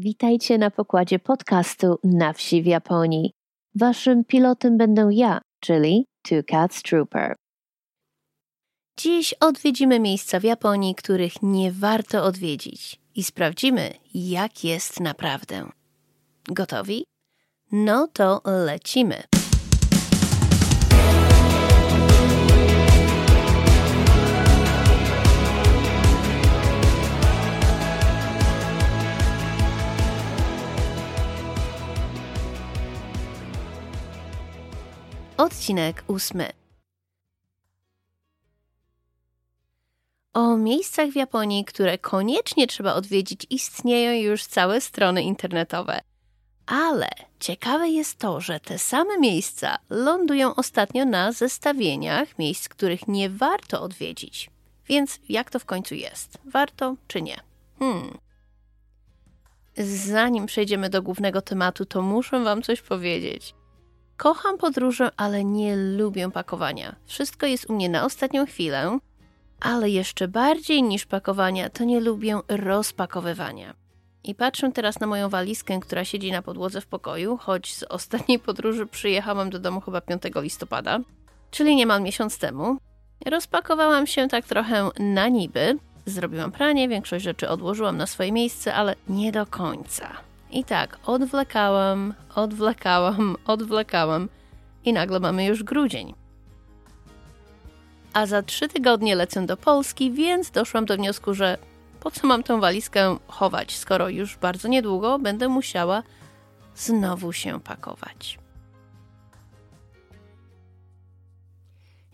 Witajcie na pokładzie podcastu Na wsi w Japonii. Waszym pilotem będę ja, czyli Two Cats Trooper. Dziś odwiedzimy miejsca w Japonii, których nie warto odwiedzić i sprawdzimy, jak jest naprawdę. Gotowi? No to lecimy. Odcinek ósmy. O miejscach w Japonii, które koniecznie trzeba odwiedzić, istnieją już całe strony internetowe. Ale ciekawe jest to, że te same miejsca lądują ostatnio na zestawieniach miejsc, których nie warto odwiedzić. Więc jak to w końcu jest? Warto czy nie? Hmm. Zanim przejdziemy do głównego tematu, to muszę Wam coś powiedzieć. Kocham podróże, ale nie lubię pakowania. Wszystko jest u mnie na ostatnią chwilę, ale jeszcze bardziej niż pakowania, to nie lubię rozpakowywania. I patrzę teraz na moją walizkę, która siedzi na podłodze w pokoju, choć z ostatniej podróży przyjechałam do domu chyba 5 listopada, czyli niemal miesiąc temu. Rozpakowałam się tak trochę na niby, zrobiłam pranie, większość rzeczy odłożyłam na swoje miejsce, ale nie do końca. I tak odwlekałam, odwlekałam, odwlekałam i nagle mamy już grudzień. A za trzy tygodnie lecę do Polski, więc doszłam do wniosku, że po co mam tę walizkę chować, skoro już bardzo niedługo będę musiała znowu się pakować.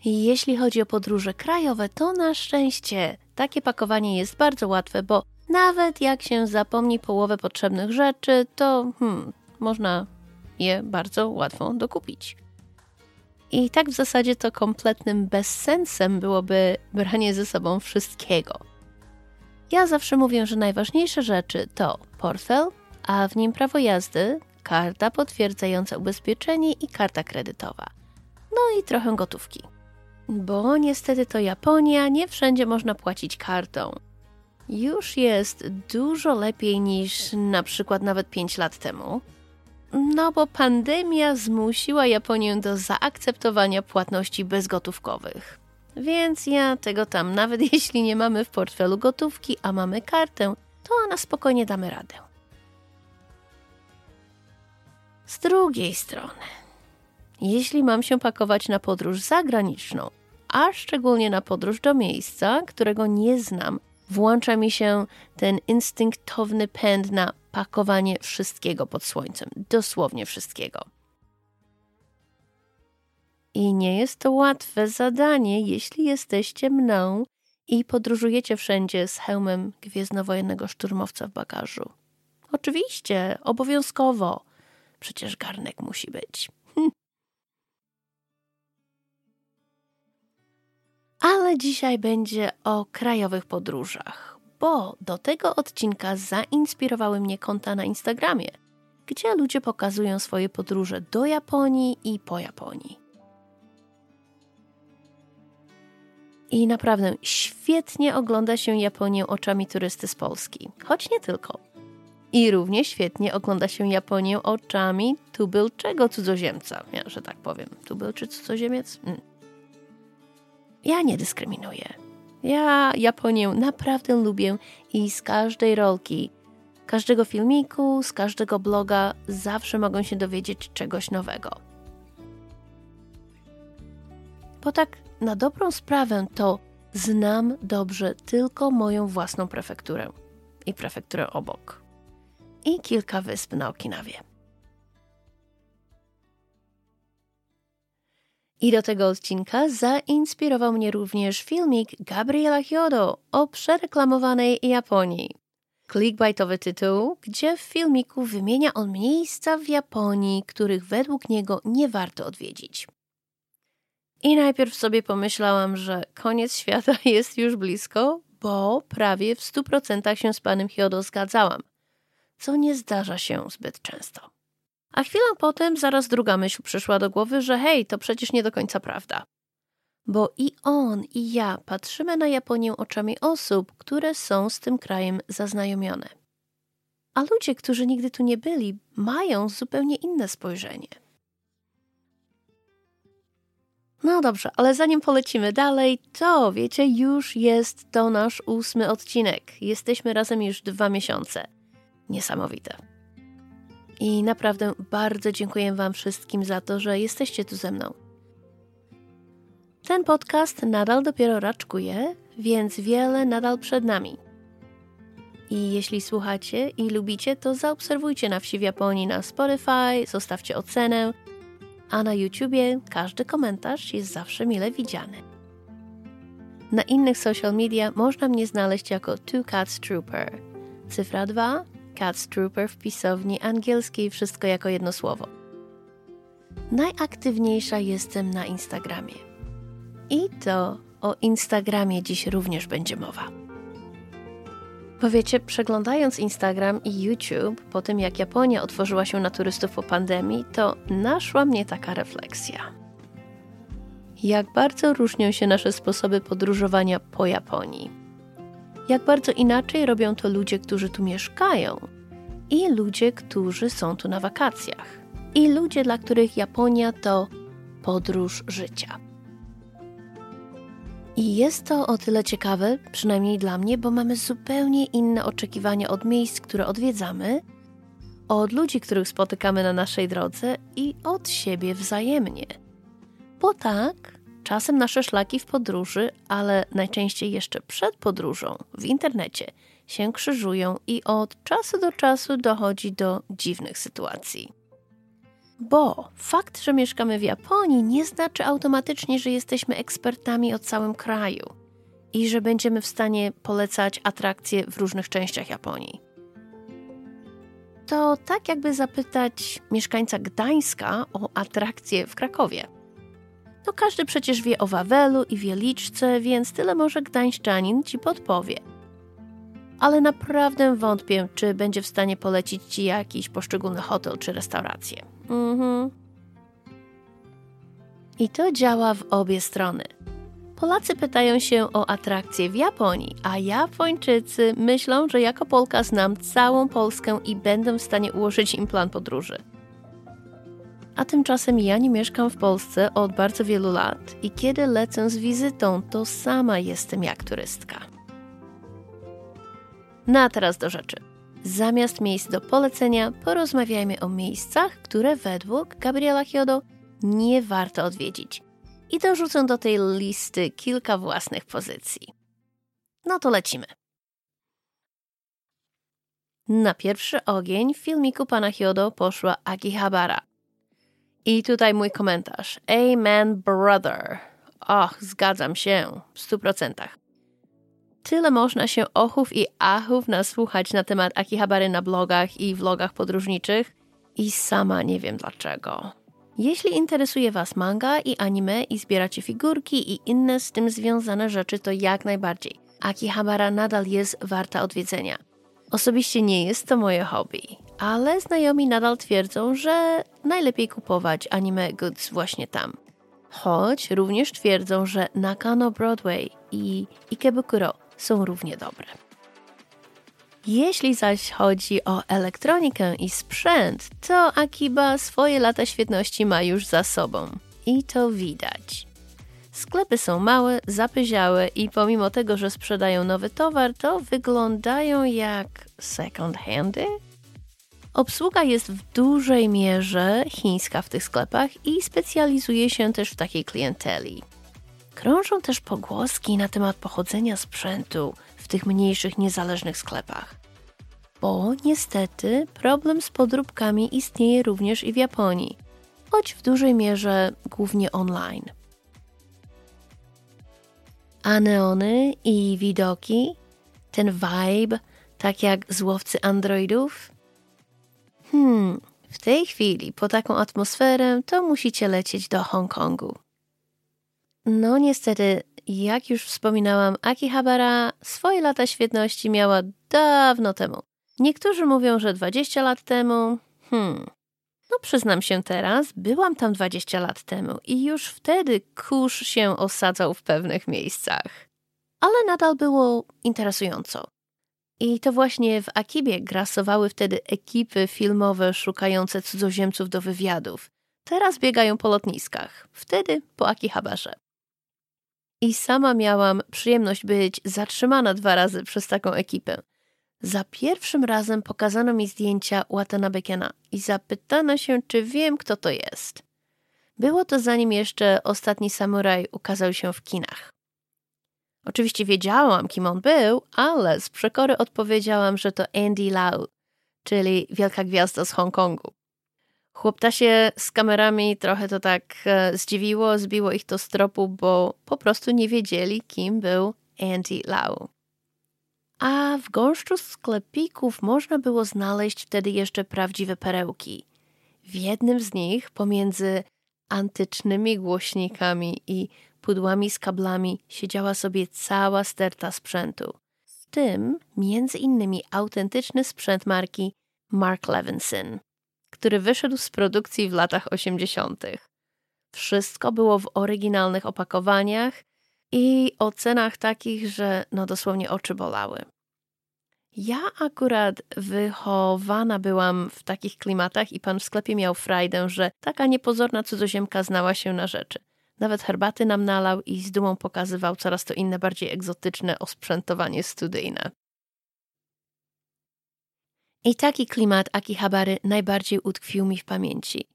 Jeśli chodzi o podróże krajowe, to na szczęście takie pakowanie jest bardzo łatwe, bo nawet jak się zapomni połowę potrzebnych rzeczy, to hmm, można je bardzo łatwo dokupić. I tak w zasadzie to kompletnym bezsensem byłoby branie ze sobą wszystkiego. Ja zawsze mówię, że najważniejsze rzeczy to portfel, a w nim prawo jazdy, karta potwierdzająca ubezpieczenie i karta kredytowa. No i trochę gotówki. Bo niestety to Japonia, nie wszędzie można płacić kartą już jest dużo lepiej niż na przykład nawet 5 lat temu. No bo pandemia zmusiła Japonię do zaakceptowania płatności bezgotówkowych. Więc ja tego tam, nawet jeśli nie mamy w portfelu gotówki, a mamy kartę, to na spokojnie damy radę. Z drugiej strony, jeśli mam się pakować na podróż zagraniczną, a szczególnie na podróż do miejsca, którego nie znam, włącza mi się ten instynktowny pęd na pakowanie wszystkiego pod słońcem, dosłownie wszystkiego. I nie jest to łatwe zadanie, jeśli jesteście mną i podróżujecie wszędzie z hełmem gwiezdnowojennego szturmowca w bagażu. Oczywiście, obowiązkowo. Przecież garnek musi być. Ale dzisiaj będzie o krajowych podróżach, bo do tego odcinka zainspirowały mnie konta na Instagramie, gdzie ludzie pokazują swoje podróże do Japonii i po Japonii. I naprawdę świetnie ogląda się Japonię oczami turysty z Polski, choć nie tylko. I równie świetnie ogląda się Japonię oczami tubylczego cudzoziemca, ja, że tak powiem. Tubylczy cudzoziemiec? Mm. Ja nie dyskryminuję. Ja Japonię naprawdę lubię i z każdej rolki, każdego filmiku, z każdego bloga zawsze mogą się dowiedzieć czegoś nowego. Bo tak na dobrą sprawę to znam dobrze tylko moją własną prefekturę i prefekturę obok. I kilka wysp na Okinawie. I do tego odcinka zainspirował mnie również filmik Gabriela Hyodo o przereklamowanej Japonii. Clickbaitowy tytuł, gdzie w filmiku wymienia on miejsca w Japonii, których według niego nie warto odwiedzić. I najpierw sobie pomyślałam, że koniec świata jest już blisko, bo prawie w 100% się z panem Hyodo zgadzałam, co nie zdarza się zbyt często. A chwilę potem zaraz druga myśl przyszła do głowy, że hej, to przecież nie do końca prawda. Bo i on, i ja patrzymy na Japonię oczami osób, które są z tym krajem zaznajomione. A ludzie, którzy nigdy tu nie byli, mają zupełnie inne spojrzenie. No dobrze, ale zanim polecimy dalej, to wiecie, już jest to nasz ósmy odcinek. Jesteśmy razem już dwa miesiące. Niesamowite. I naprawdę bardzo dziękuję Wam wszystkim za to, że jesteście tu ze mną. Ten podcast nadal dopiero raczkuje, więc wiele nadal przed nami. I jeśli słuchacie i lubicie, to zaobserwujcie na wsi w Japonii na Spotify, zostawcie ocenę, a na YouTubie każdy komentarz jest zawsze mile widziany. Na innych social media można mnie znaleźć jako Two Cats Trooper. Cyfra 2, Cats Trooper w pisowni angielskiej, wszystko jako jedno słowo. Najaktywniejsza jestem na Instagramie. I to o Instagramie dziś również będzie mowa. Powiecie, przeglądając Instagram i YouTube po tym, jak Japonia otworzyła się na turystów po pandemii, to naszła mnie taka refleksja. Jak bardzo różnią się nasze sposoby podróżowania po Japonii. Jak bardzo inaczej robią to ludzie, którzy tu mieszkają, i ludzie, którzy są tu na wakacjach, i ludzie, dla których Japonia to podróż życia. I jest to o tyle ciekawe, przynajmniej dla mnie, bo mamy zupełnie inne oczekiwania od miejsc, które odwiedzamy, od ludzi, których spotykamy na naszej drodze i od siebie wzajemnie. Bo tak, czasem nasze szlaki w podróży, ale najczęściej jeszcze przed podróżą w internecie się krzyżują i od czasu do czasu dochodzi do dziwnych sytuacji. Bo fakt, że mieszkamy w Japonii, nie znaczy automatycznie, że jesteśmy ekspertami o całym kraju i że będziemy w stanie polecać atrakcje w różnych częściach Japonii. To tak, jakby zapytać mieszkańca Gdańska o atrakcje w Krakowie. No każdy przecież wie o Wawelu i Wieliczce, więc tyle może gdańszczanin ci podpowie. Ale naprawdę wątpię, czy będzie w stanie polecić ci jakiś poszczególny hotel czy restaurację. Mhm. I to działa w obie strony. Polacy pytają się o atrakcje w Japonii, a Japończycy myślą, że jako Polka znam całą Polskę i będę w stanie ułożyć im plan podróży. A tymczasem ja nie mieszkam w Polsce od bardzo wielu lat i kiedy lecę z wizytą, to sama jestem jak turystka. No a teraz do rzeczy. Zamiast miejsc do polecenia, porozmawiajmy o miejscach, które według Gabriela Hiodo nie warto odwiedzić. I dorzucę do tej listy kilka własnych pozycji. No to lecimy. Na pierwszy ogień w filmiku pana Hyodo poszła Akihabara. I tutaj mój komentarz. Amen, brother. Och, zgadzam się w stu procentach. Tyle można się ochów i achów nasłuchać na temat Akihabary na blogach i vlogach podróżniczych i sama nie wiem dlaczego. Jeśli interesuje Was manga i anime i zbieracie figurki i inne z tym związane rzeczy, to jak najbardziej. Akihabara nadal jest warta odwiedzenia. Osobiście nie jest to moje hobby, ale znajomi nadal twierdzą, że najlepiej kupować anime goods właśnie tam. Choć również twierdzą, że Nakano Broadway i Ikebukuro są równie dobre. Jeśli zaś chodzi o elektronikę i sprzęt, to Akiba swoje lata świetności ma już za sobą. I to widać. Sklepy są małe, zapyziałe i pomimo tego, że sprzedają nowy towar, to wyglądają jak second handy. Obsługa jest w dużej mierze chińska w tych sklepach i specjalizuje się też w takiej klienteli. Krążą też pogłoski na temat pochodzenia sprzętu w tych mniejszych, niezależnych sklepach. Bo niestety problem z podróbkami istnieje również i w Japonii, choć w dużej mierze głównie online. A neony i widoki, ten vibe, tak jak złowcy androidów? Hmm, w tej chwili po taką atmosferę to musicie lecieć do Hongkongu. No niestety, jak już wspominałam, Akihabara swoje lata świetności miała dawno temu. Niektórzy mówią, że 20 lat temu. Hmm. No przyznam się teraz, byłam tam 20 lat temu i już wtedy kurz się osadzał w pewnych miejscach. Ale nadal było interesująco. I to właśnie w Akibie grasowały wtedy ekipy filmowe szukające cudzoziemców do wywiadów. Teraz biegają po lotniskach, wtedy po Akihabarze. I sama miałam przyjemność być zatrzymana dwa razy przez taką ekipę. Za pierwszym razem pokazano mi zdjęcia Watanabe Kena i zapytano się, czy wiem, kto to jest. Było to zanim jeszcze ostatni samuraj ukazał się w kinach. Oczywiście wiedziałam, kim on był, ale z przekory odpowiedziałam, że to Andy Lau, czyli wielka gwiazda z Hongkongu. Chłoptasie z kamerami trochę to tak e, zdziwiło, zbiło ich to z tropu, bo po prostu nie wiedzieli, kim był Andy Lau. A w gąszczu sklepików można było znaleźć wtedy jeszcze prawdziwe perełki. W jednym z nich, pomiędzy antycznymi głośnikami i pudłami z kablami, siedziała sobie cała sterta sprzętu. W tym między innymi autentyczny sprzęt marki Mark Levinson który wyszedł z produkcji w latach 80. Wszystko było w oryginalnych opakowaniach i o cenach takich, że no dosłownie oczy bolały. Ja akurat wychowana byłam w takich klimatach i pan w sklepie miał frajdę, że taka niepozorna cudzoziemka znała się na rzeczy. Nawet herbaty nam nalał i z dumą pokazywał coraz to inne, bardziej egzotyczne osprzętowanie studyjne. I taki klimat Akihabary najbardziej utkwił mi w pamięci.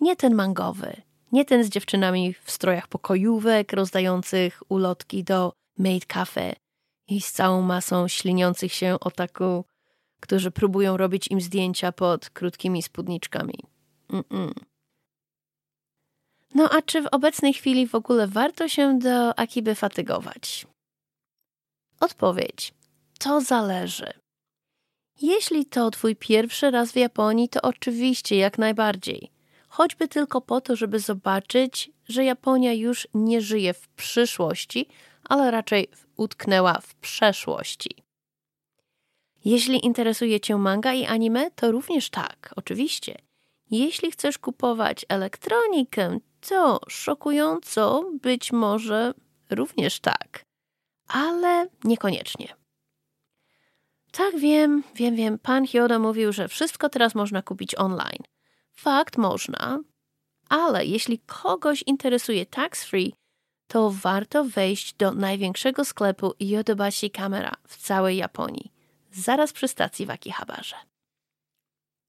Nie ten mangowy, nie ten z dziewczynami w strojach pokojówek rozdających ulotki do Maid Cafe i z całą masą śliniących się otaku, którzy próbują robić im zdjęcia pod krótkimi spódniczkami. Mm -mm. No a czy w obecnej chwili w ogóle warto się do Akiby fatygować? Odpowiedź. To zależy. Jeśli to twój pierwszy raz w Japonii, to oczywiście jak najbardziej. Choćby tylko po to, żeby zobaczyć, że Japonia już nie żyje w przyszłości, ale raczej utknęła w przeszłości. Jeśli interesuje Cię manga i anime, to również tak, oczywiście. Jeśli chcesz kupować elektronikę, to szokująco być może również tak, ale niekoniecznie. Tak, wiem, wiem, wiem. Pan Hyoda mówił, że wszystko teraz można kupić online. Fakt, można. Ale jeśli kogoś interesuje tax free, to warto wejść do największego sklepu Yodobashi Camera w całej Japonii, zaraz przy stacji w Akihabarze.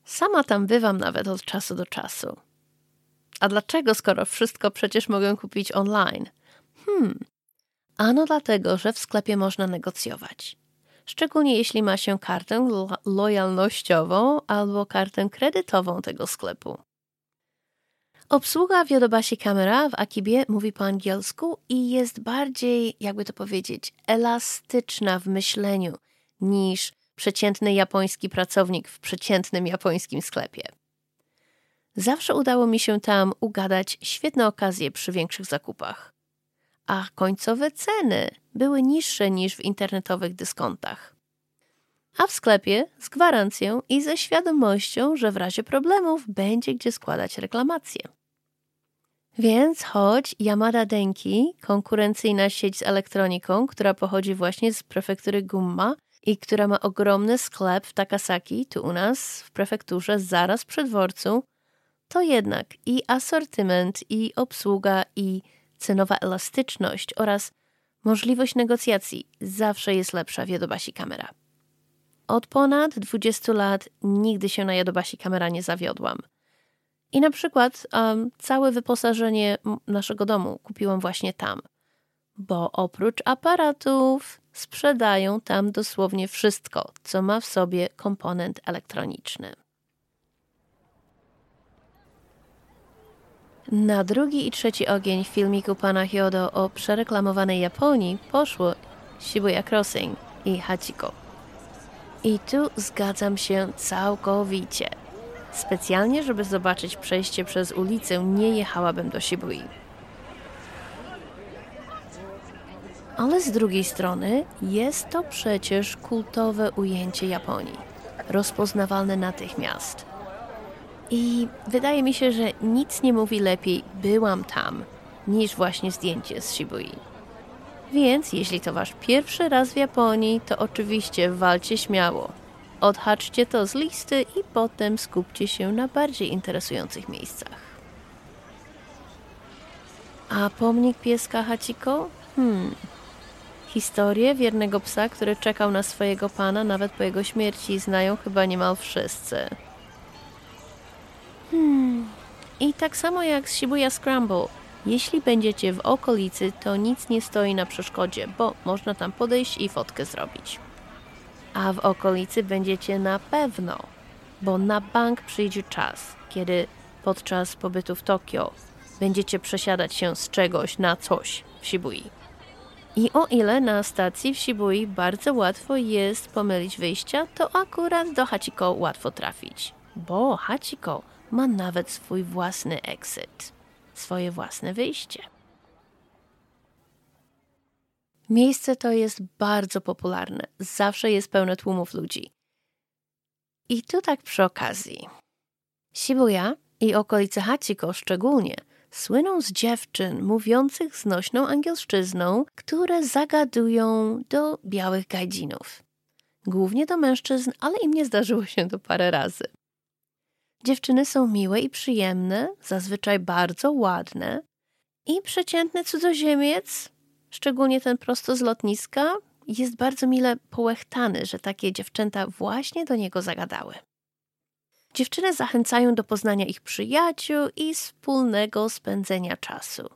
Sama tam bywam nawet od czasu do czasu. A dlaczego, skoro wszystko przecież mogę kupić online? Hmm, ano dlatego, że w sklepie można negocjować szczególnie jeśli ma się kartę lo lojalnościową albo kartę kredytową tego sklepu. Obsługa w Yodobashi Camera w Akibie mówi po angielsku i jest bardziej, jakby to powiedzieć, elastyczna w myśleniu niż przeciętny japoński pracownik w przeciętnym japońskim sklepie. Zawsze udało mi się tam ugadać świetne okazje przy większych zakupach a końcowe ceny były niższe niż w internetowych dyskontach. A w sklepie z gwarancją i ze świadomością, że w razie problemów będzie gdzie składać reklamacje. Więc choć Yamada Denki, konkurencyjna sieć z elektroniką, która pochodzi właśnie z prefektury Gumma i która ma ogromny sklep w Takasaki, tu u nas w prefekturze zaraz przy dworcu, to jednak i asortyment, i obsługa, i cenowa elastyczność oraz możliwość negocjacji zawsze jest lepsza w Jadobasi Kamera. Od ponad 20 lat nigdy się na Jadobasi Kamera nie zawiodłam. I na przykład um, całe wyposażenie naszego domu kupiłam właśnie tam, bo oprócz aparatów sprzedają tam dosłownie wszystko, co ma w sobie komponent elektroniczny. Na drugi i trzeci ogień w filmiku pana Hyodo o przereklamowanej Japonii poszło Shibuya Crossing i Hachiko. I tu zgadzam się całkowicie. Specjalnie, żeby zobaczyć przejście przez ulicę, nie jechałabym do Shibui. Ale z drugiej strony jest to przecież kultowe ujęcie Japonii, rozpoznawalne natychmiast. I wydaje mi się, że nic nie mówi lepiej byłam tam, niż właśnie zdjęcie z Shibui. Więc jeśli to wasz pierwszy raz w Japonii, to oczywiście walcie śmiało. Odhaczcie to z listy i potem skupcie się na bardziej interesujących miejscach. A pomnik pieska Hachiko? Hmm. Historię wiernego psa, który czekał na swojego pana nawet po jego śmierci, znają chyba niemal wszyscy. Hmm. I tak samo jak z Shibuya Scramble. Jeśli będziecie w okolicy, to nic nie stoi na przeszkodzie, bo można tam podejść i fotkę zrobić. A w okolicy będziecie na pewno, bo na bank przyjdzie czas, kiedy podczas pobytu w Tokio będziecie przesiadać się z czegoś na coś w Shibui. I o ile na stacji w Shibui bardzo łatwo jest pomylić wyjścia, to akurat do Hachiko łatwo trafić, bo Hachiko ma nawet swój własny exit, swoje własne wyjście. Miejsce to jest bardzo popularne, zawsze jest pełne tłumów ludzi. I tu tak przy okazji. Shibuya i okolice Hachiko szczególnie słyną z dziewczyn mówiących znośną angielszczyzną, które zagadują do białych gajdzinów. Głównie do mężczyzn, ale im nie zdarzyło się to parę razy. Dziewczyny są miłe i przyjemne, zazwyczaj bardzo ładne. I przeciętny cudzoziemiec, szczególnie ten prosto z lotniska, jest bardzo mile połechtany, że takie dziewczęta właśnie do niego zagadały. Dziewczyny zachęcają do poznania ich przyjaciół i wspólnego spędzenia czasu.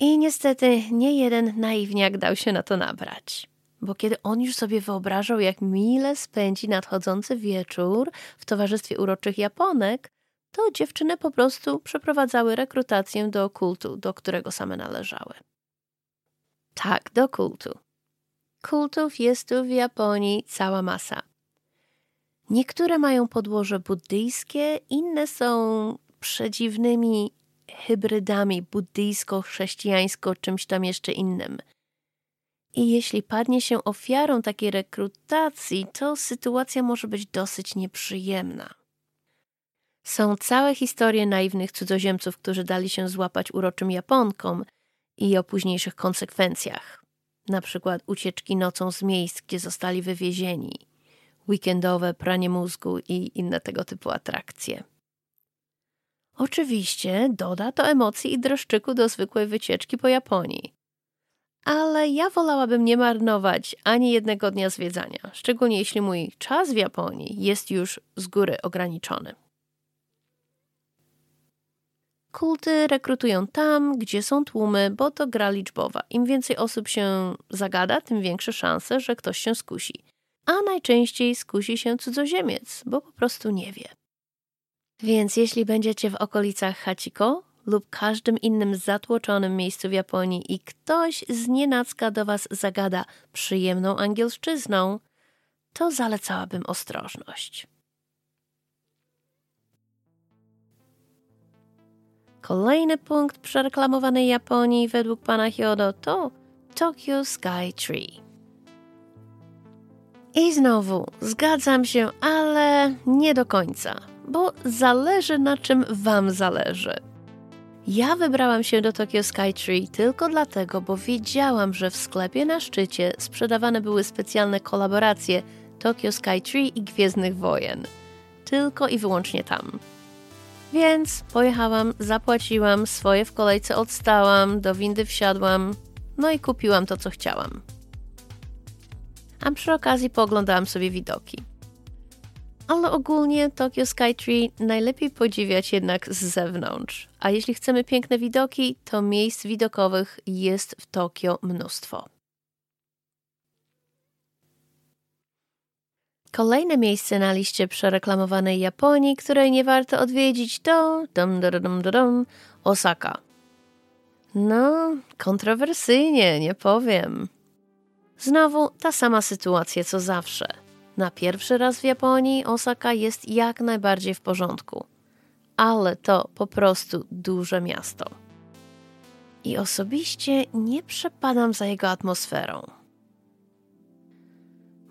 I niestety nie jeden naiwniak dał się na to nabrać bo kiedy on już sobie wyobrażał, jak mile spędzi nadchodzący wieczór w towarzystwie uroczych Japonek, to dziewczyny po prostu przeprowadzały rekrutację do kultu, do którego same należały. Tak, do kultu. Kultów jest tu w Japonii cała masa. Niektóre mają podłoże buddyjskie, inne są przedziwnymi hybrydami buddyjsko-chrześcijańsko, czymś tam jeszcze innym – i jeśli padnie się ofiarą takiej rekrutacji, to sytuacja może być dosyć nieprzyjemna. Są całe historie naiwnych cudzoziemców, którzy dali się złapać uroczym Japonkom i o późniejszych konsekwencjach. Na przykład ucieczki nocą z miejsc, gdzie zostali wywiezieni, weekendowe pranie mózgu i inne tego typu atrakcje. Oczywiście doda to emocji i dreszczyku do zwykłej wycieczki po Japonii ale ja wolałabym nie marnować ani jednego dnia zwiedzania, szczególnie jeśli mój czas w Japonii jest już z góry ograniczony. Kulty rekrutują tam, gdzie są tłumy, bo to gra liczbowa. Im więcej osób się zagada, tym większe szanse, że ktoś się skusi. A najczęściej skusi się cudzoziemiec, bo po prostu nie wie. Więc jeśli będziecie w okolicach Hachiko, lub każdym innym zatłoczonym miejscu w Japonii i ktoś z nienacka do Was zagada przyjemną angielszczyzną, to zalecałabym ostrożność. Kolejny punkt przereklamowanej Japonii według pana Hyodo to Tokyo Sky Tree. I znowu, zgadzam się, ale nie do końca, bo zależy na czym Wam zależy. Ja wybrałam się do Tokyo Skytree tylko dlatego, bo wiedziałam, że w sklepie na szczycie sprzedawane były specjalne kolaboracje Tokyo Skytree i Gwiezdnych Wojen. Tylko i wyłącznie tam. Więc pojechałam, zapłaciłam, swoje w kolejce odstałam, do windy wsiadłam, no i kupiłam to, co chciałam. A przy okazji pooglądałam sobie widoki ale ogólnie Tokyo Skytree najlepiej podziwiać jednak z zewnątrz. A jeśli chcemy piękne widoki, to miejsc widokowych jest w Tokio mnóstwo. Kolejne miejsce na liście przereklamowanej Japonii, której nie warto odwiedzić, to Osaka. No, kontrowersyjnie, nie powiem. Znowu ta sama sytuacja co zawsze – na pierwszy raz w Japonii Osaka jest jak najbardziej w porządku, ale to po prostu duże miasto. I osobiście nie przepadam za jego atmosferą.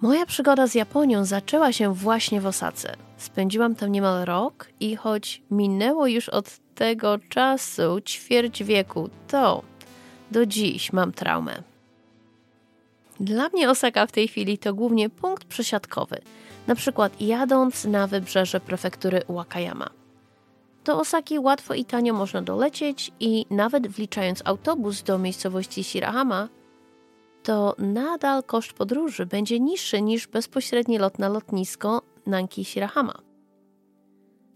Moja przygoda z Japonią zaczęła się właśnie w Osace. Spędziłam tam niemal rok i choć minęło już od tego czasu ćwierć wieku, to do dziś mam traumę. Dla mnie Osaka w tej chwili to głównie punkt przesiadkowy, na przykład jadąc na wybrzeże prefektury Wakayama. Do Osaki łatwo i tanio można dolecieć i nawet wliczając autobus do miejscowości Shirahama, to nadal koszt podróży będzie niższy niż bezpośredni lot na lotnisko Nanki-Shirahama.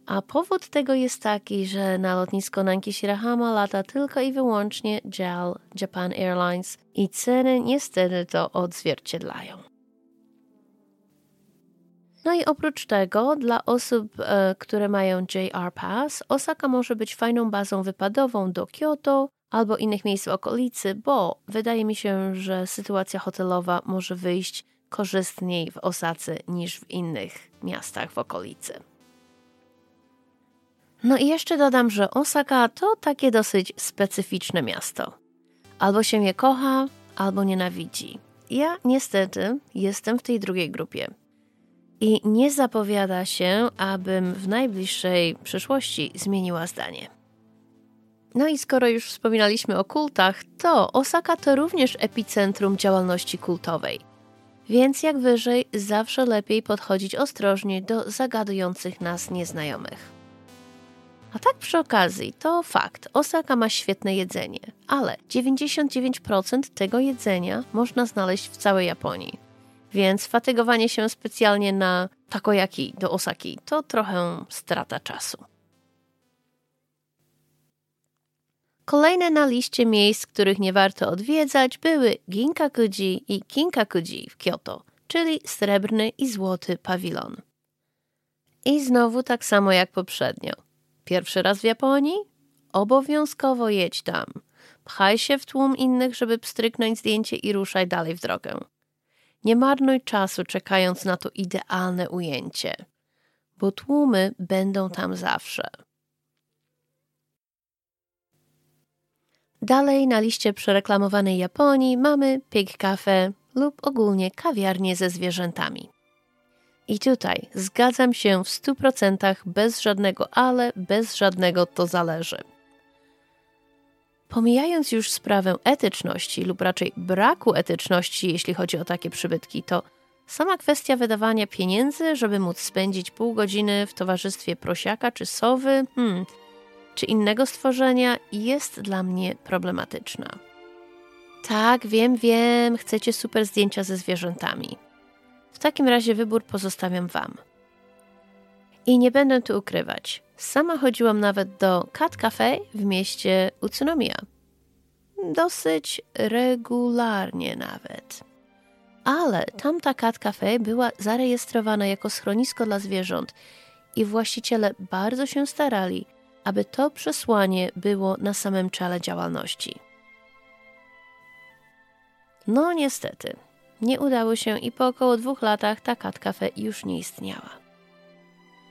A powód tego jest taki, że na lotnisko Nanki-Shirahama lata tylko i wyłącznie JAL, Japan Airlines i ceny niestety to odzwierciedlają. No i oprócz tego, dla osób, e, które mają JR Pass, Osaka może być fajną bazą wypadową do Kyoto albo innych miejsc w okolicy, bo wydaje mi się, że sytuacja hotelowa może wyjść korzystniej w Osace niż w innych miastach w okolicy. No i jeszcze dodam, że Osaka to takie dosyć specyficzne miasto. Albo się je kocha, albo nienawidzi. Ja niestety jestem w tej drugiej grupie. I nie zapowiada się, abym w najbliższej przyszłości zmieniła zdanie. No i skoro już wspominaliśmy o kultach, to Osaka to również epicentrum działalności kultowej. Więc jak wyżej, zawsze lepiej podchodzić ostrożnie do zagadujących nas nieznajomych. A tak przy okazji, to fakt, Osaka ma świetne jedzenie, ale 99% tego jedzenia można znaleźć w całej Japonii. Więc fatygowanie się specjalnie na takoyaki do Osaki to trochę strata czasu. Kolejne na liście miejsc, których nie warto odwiedzać, były Ginkakuji i Kinkakuji w Kyoto, czyli srebrny i złoty pawilon. I znowu tak samo jak poprzednio – Pierwszy raz w Japonii? Obowiązkowo jedź tam. Pchaj się w tłum innych, żeby pstryknąć zdjęcie i ruszaj dalej w drogę. Nie marnuj czasu czekając na to idealne ujęcie, bo tłumy będą tam zawsze. Dalej na liście przereklamowanej Japonii mamy Pig Cafe lub ogólnie kawiarnie ze zwierzętami. I tutaj zgadzam się w 100% bez żadnego ale, bez żadnego to zależy. Pomijając już sprawę etyczności lub raczej braku etyczności, jeśli chodzi o takie przybytki, to sama kwestia wydawania pieniędzy, żeby móc spędzić pół godziny w towarzystwie prosiaka czy sowy, hmm, czy innego stworzenia, jest dla mnie problematyczna. Tak, wiem, wiem, chcecie super zdjęcia ze zwierzętami. W takim razie wybór pozostawiam Wam. I nie będę tu ukrywać. Sama chodziłam nawet do Cat Cafe w mieście Utsunomiya. Dosyć regularnie nawet. Ale tamta Cat Cafe była zarejestrowana jako schronisko dla zwierząt i właściciele bardzo się starali, aby to przesłanie było na samym czele działalności. No niestety, nie udało się i po około dwóch latach ta Cat Cafe już nie istniała.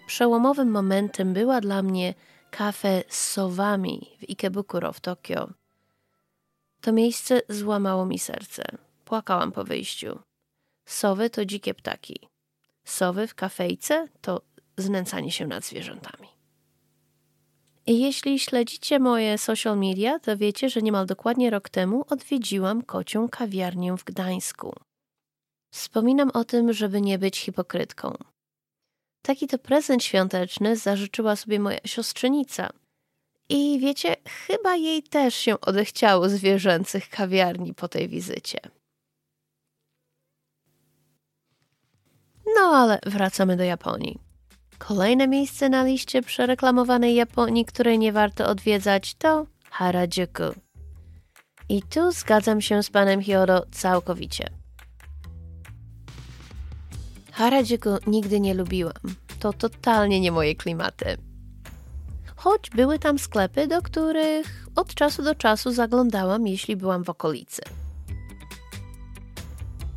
Przełomowym momentem była dla mnie kafe z sowami w Ikebukuro w Tokio. To miejsce złamało mi serce. Płakałam po wyjściu. Sowy to dzikie ptaki. Sowy w kafejce to znęcanie się nad zwierzętami. Jeśli śledzicie moje social media, to wiecie, że niemal dokładnie rok temu odwiedziłam kocią kawiarnię w Gdańsku. Wspominam o tym, żeby nie być hipokrytką. Taki to prezent świąteczny zażyczyła sobie moja siostrzenica. I wiecie, chyba jej też się odechciało zwierzęcych kawiarni po tej wizycie. No ale wracamy do Japonii. Kolejne miejsce na liście przereklamowanej Japonii, której nie warto odwiedzać, to Harajuku. I tu zgadzam się z panem Hyodo całkowicie. Harajuku nigdy nie lubiłam. To totalnie nie moje klimaty. Choć były tam sklepy, do których od czasu do czasu zaglądałam, jeśli byłam w okolicy.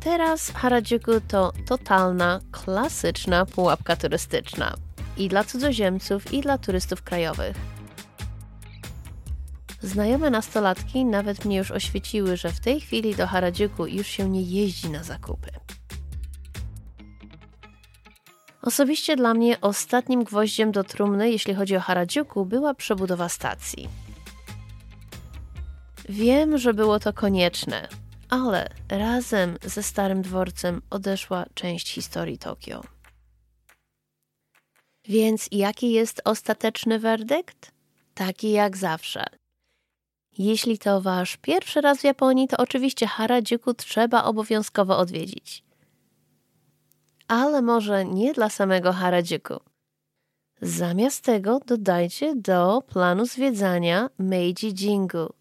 Teraz Harajuku to totalna, klasyczna pułapka turystyczna. I dla cudzoziemców, i dla turystów krajowych. Znajome nastolatki nawet mnie już oświeciły, że w tej chwili do Harajuku już się nie jeździ na zakupy. Osobiście dla mnie ostatnim gwoździem do trumny, jeśli chodzi o Harajuku, była przebudowa stacji. Wiem, że było to konieczne, ale razem ze Starym Dworcem odeszła część historii Tokio. Więc jaki jest ostateczny werdykt? Taki jak zawsze. Jeśli to wasz pierwszy raz w Japonii, to oczywiście Harajuku trzeba obowiązkowo odwiedzić. Ale może nie dla samego Harajuku. Zamiast tego dodajcie do planu zwiedzania Meiji Jingu,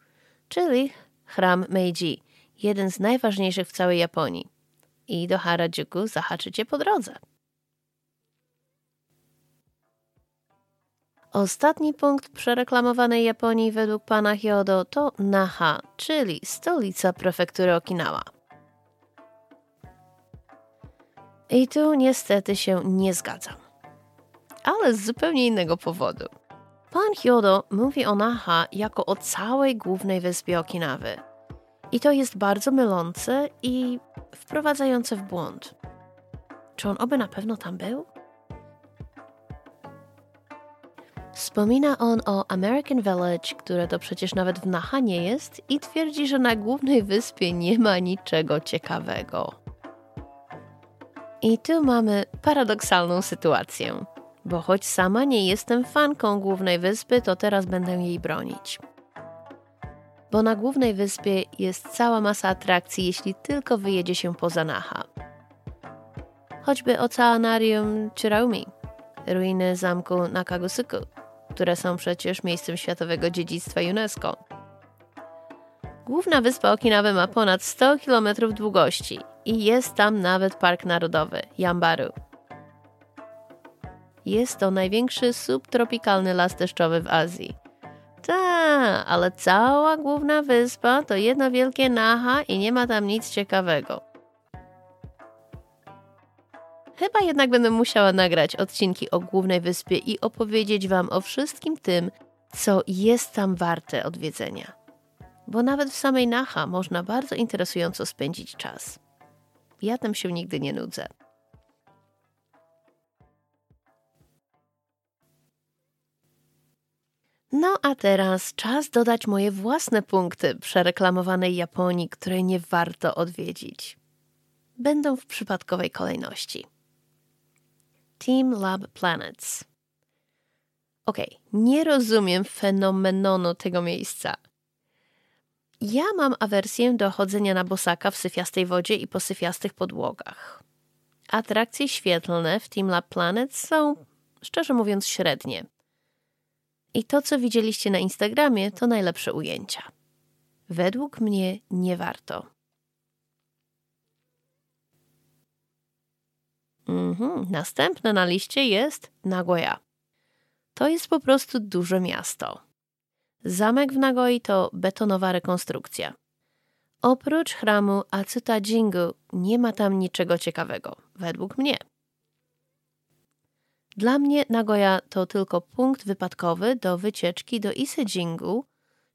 czyli chram Meiji, jeden z najważniejszych w całej Japonii. I do Harajuku zahaczycie po drodze. Ostatni punkt przereklamowanej Japonii według pana Hyodo to Naha, czyli stolica prefektury Okinawa. I tu niestety się nie zgadzam. Ale z zupełnie innego powodu. Pan Hyodo mówi o Naha jako o całej głównej wyspie Okinawy. I to jest bardzo mylące i wprowadzające w błąd. Czy on oby na pewno tam był? Wspomina on o American Village, które to przecież nawet w Naha nie jest, i twierdzi, że na głównej wyspie nie ma niczego ciekawego. I tu mamy paradoksalną sytuację, bo choć sama nie jestem fanką głównej wyspy, to teraz będę jej bronić. Bo na głównej wyspie jest cała masa atrakcji, jeśli tylko wyjedzie się poza Naha. Choćby Oceanarium Chiraumi, ruiny zamku Nakagusuku, które są przecież miejscem światowego dziedzictwa UNESCO. Główna wyspa Okinawy ma ponad 100 km długości i jest tam nawet park narodowy Yambaru. Jest to największy subtropikalny las deszczowy w Azji. Ta, ale cała główna wyspa to jedno wielkie naha i nie ma tam nic ciekawego. Chyba jednak będę musiała nagrać odcinki o głównej wyspie i opowiedzieć Wam o wszystkim tym, co jest tam warte odwiedzenia. Bo nawet w samej Naha można bardzo interesująco spędzić czas. Ja tam się nigdy nie nudzę. No a teraz czas dodać moje własne punkty przereklamowanej Japonii, której nie warto odwiedzić. Będą w przypadkowej kolejności. Team Lab Planets. Ok, nie rozumiem fenomenonu tego miejsca. Ja mam awersję do chodzenia na bosaka w syfiastej wodzie i po syfiastych podłogach. Atrakcje świetlne w Team Lab Planets są, szczerze mówiąc, średnie. I to, co widzieliście na Instagramie, to najlepsze ujęcia. Według mnie nie warto. Mhm. Następne na liście jest Nagoya. To jest po prostu duże miasto. Zamek w Nagoi to betonowa rekonstrukcja. Oprócz chramu Atsuta Jingu nie ma tam niczego ciekawego, według mnie. Dla mnie Nagoya to tylko punkt wypadkowy do wycieczki do Ise Jingu,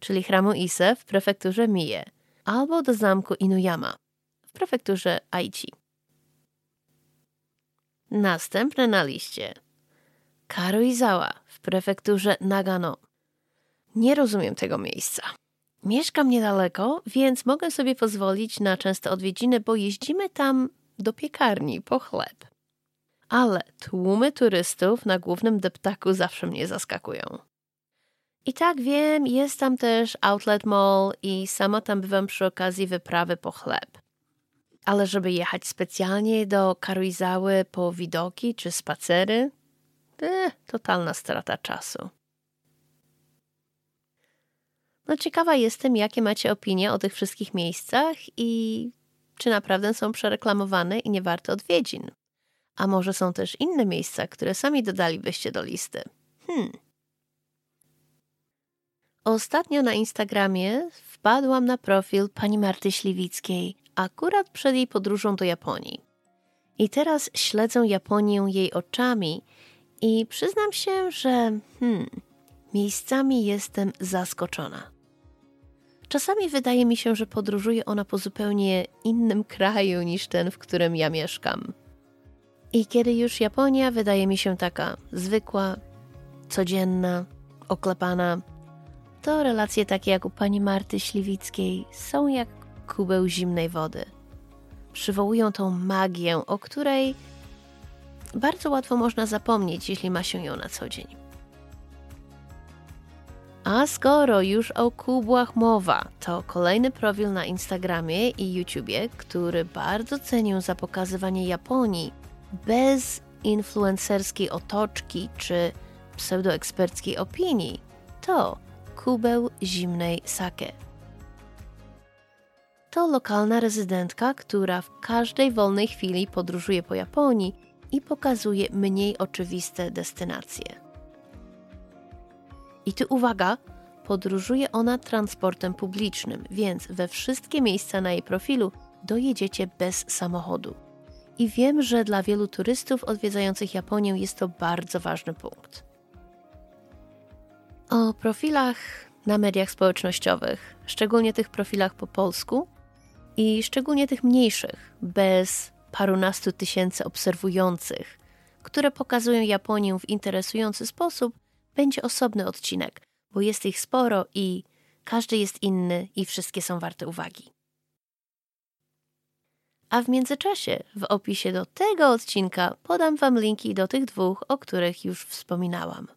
czyli chramu Ise w prefekturze Mie, albo do zamku Inuyama w prefekturze Aichi. Następne na liście. Karuizawa w prefekturze Nagano. Nie rozumiem tego miejsca. Mieszkam niedaleko, więc mogę sobie pozwolić na częste odwiedziny, bo jeździmy tam do piekarni po chleb. Ale tłumy turystów na głównym deptaku zawsze mnie zaskakują. I tak wiem, jest tam też outlet mall i sama tam bywam przy okazji wyprawy po chleb ale żeby jechać specjalnie do Karuizały po widoki czy spacery, eh, totalna strata czasu. No ciekawa jestem, jakie macie opinie o tych wszystkich miejscach i czy naprawdę są przereklamowane i nie warte odwiedzin. A może są też inne miejsca, które sami dodalibyście do listy. Hmm. Ostatnio na Instagramie wpadłam na profil pani Marty Śliwickiej, akurat przed jej podróżą do Japonii. I teraz śledzę Japonię jej oczami i przyznam się, że hmm, miejscami jestem zaskoczona. Czasami wydaje mi się, że podróżuje ona po zupełnie innym kraju niż ten, w którym ja mieszkam. I kiedy już Japonia wydaje mi się taka zwykła, codzienna, oklepana, to relacje takie jak u pani Marty Śliwickiej są jak kubeł zimnej wody. Przywołują tą magię, o której bardzo łatwo można zapomnieć, jeśli ma się ją na co dzień. A skoro już o kubłach mowa, to kolejny profil na Instagramie i YouTubie, który bardzo cenię za pokazywanie Japonii bez influencerskiej otoczki czy pseudoeksperckiej opinii, to kubeł zimnej sake. To lokalna rezydentka, która w każdej wolnej chwili podróżuje po Japonii i pokazuje mniej oczywiste destynacje. I tu uwaga, podróżuje ona transportem publicznym, więc we wszystkie miejsca na jej profilu dojedziecie bez samochodu. I wiem, że dla wielu turystów odwiedzających Japonię jest to bardzo ważny punkt. O profilach na mediach społecznościowych, szczególnie tych profilach po polsku i szczególnie tych mniejszych, bez parunastu tysięcy obserwujących, które pokazują Japonię w interesujący sposób, będzie osobny odcinek, bo jest ich sporo i każdy jest inny i wszystkie są warte uwagi. A w międzyczasie w opisie do tego odcinka podam Wam linki do tych dwóch, o których już wspominałam.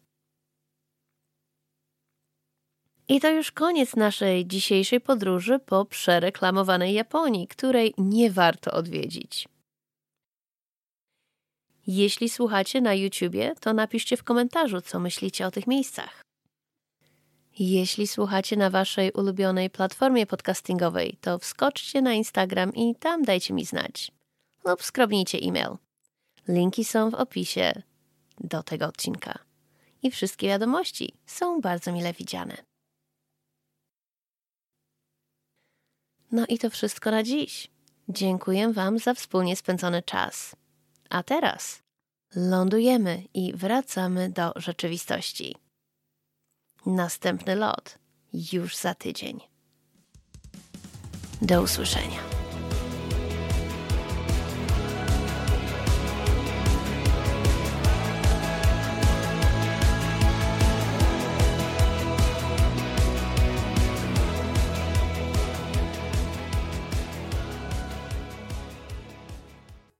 I to już koniec naszej dzisiejszej podróży po przereklamowanej Japonii, której nie warto odwiedzić. Jeśli słuchacie na YouTubie, to napiszcie w komentarzu, co myślicie o tych miejscach. Jeśli słuchacie na waszej ulubionej platformie podcastingowej, to wskoczcie na Instagram i tam dajcie mi znać. Lub skrobnijcie e-mail. Linki są w opisie do tego odcinka. I wszystkie wiadomości są bardzo mile widziane. No i to wszystko na dziś. Dziękuję Wam za wspólnie spędzony czas. A teraz lądujemy i wracamy do rzeczywistości. Następny lot już za tydzień. Do usłyszenia.